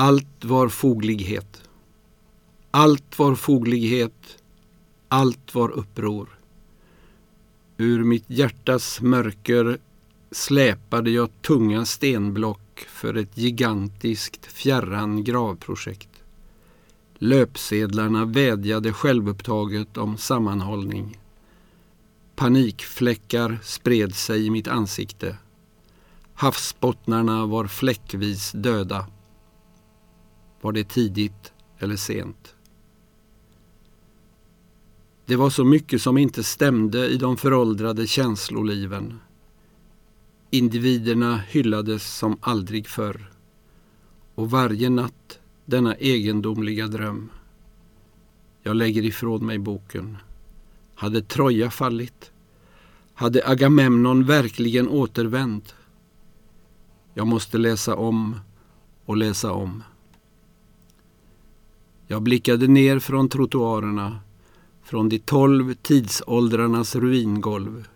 Allt var foglighet. Allt var foglighet. Allt var uppror. Ur mitt hjärtas mörker släpade jag tunga stenblock för ett gigantiskt fjärran gravprojekt. Löpsedlarna vädjade självupptaget om sammanhållning. Panikfläckar spred sig i mitt ansikte. Havsbottnarna var fläckvis döda. Var det tidigt eller sent? Det var så mycket som inte stämde i de föråldrade känsloliven. Individerna hyllades som aldrig förr. Och varje natt denna egendomliga dröm. Jag lägger ifrån mig boken. Hade Troja fallit? Hade Agamemnon verkligen återvänt? Jag måste läsa om och läsa om. Jag blickade ner från trottoarerna, från de tolv tidsåldrarnas ruingolv.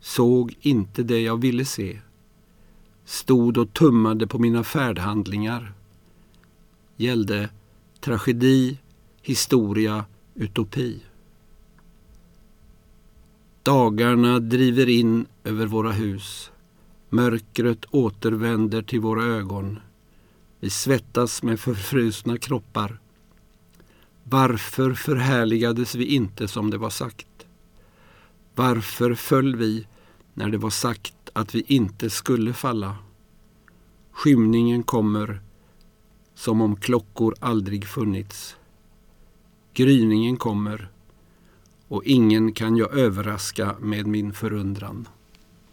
Såg inte det jag ville se. Stod och tummade på mina färdhandlingar. Gällde tragedi, historia, utopi. Dagarna driver in över våra hus. Mörkret återvänder till våra ögon. Vi svettas med förfrusna kroppar. Varför förhärligades vi inte som det var sagt? Varför föll vi när det var sagt att vi inte skulle falla? Skymningen kommer som om klockor aldrig funnits. Gryningen kommer och ingen kan jag överraska med min förundran.